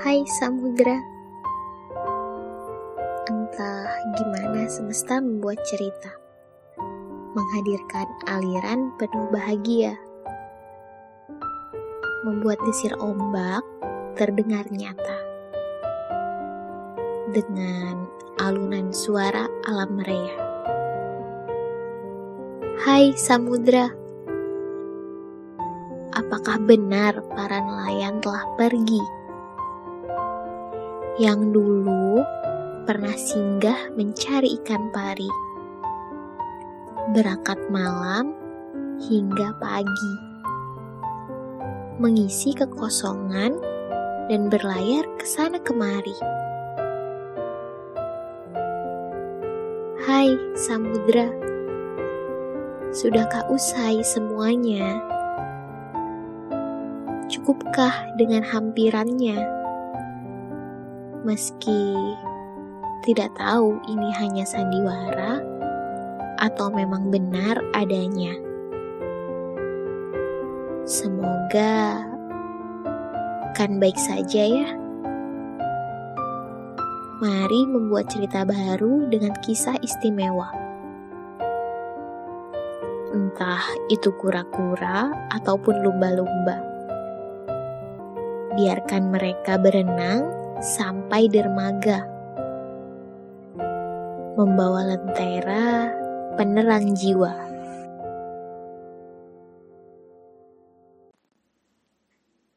Hai samudra. Entah gimana semesta membuat cerita. Menghadirkan aliran penuh bahagia. Membuat desir ombak terdengar nyata. Dengan alunan suara alam raya Hai samudra. Apakah benar para nelayan telah pergi? Yang dulu pernah singgah mencari ikan pari. Berakat malam hingga pagi. Mengisi kekosongan dan berlayar ke sana kemari. Hai samudra, sudahkah usai semuanya? Cukupkah dengan hampirannya? Meski tidak tahu ini hanya sandiwara atau memang benar adanya. Semoga kan baik saja ya. Mari membuat cerita baru dengan kisah istimewa. Entah itu kura-kura ataupun lumba-lumba biarkan mereka berenang sampai dermaga. Membawa lentera penerang jiwa.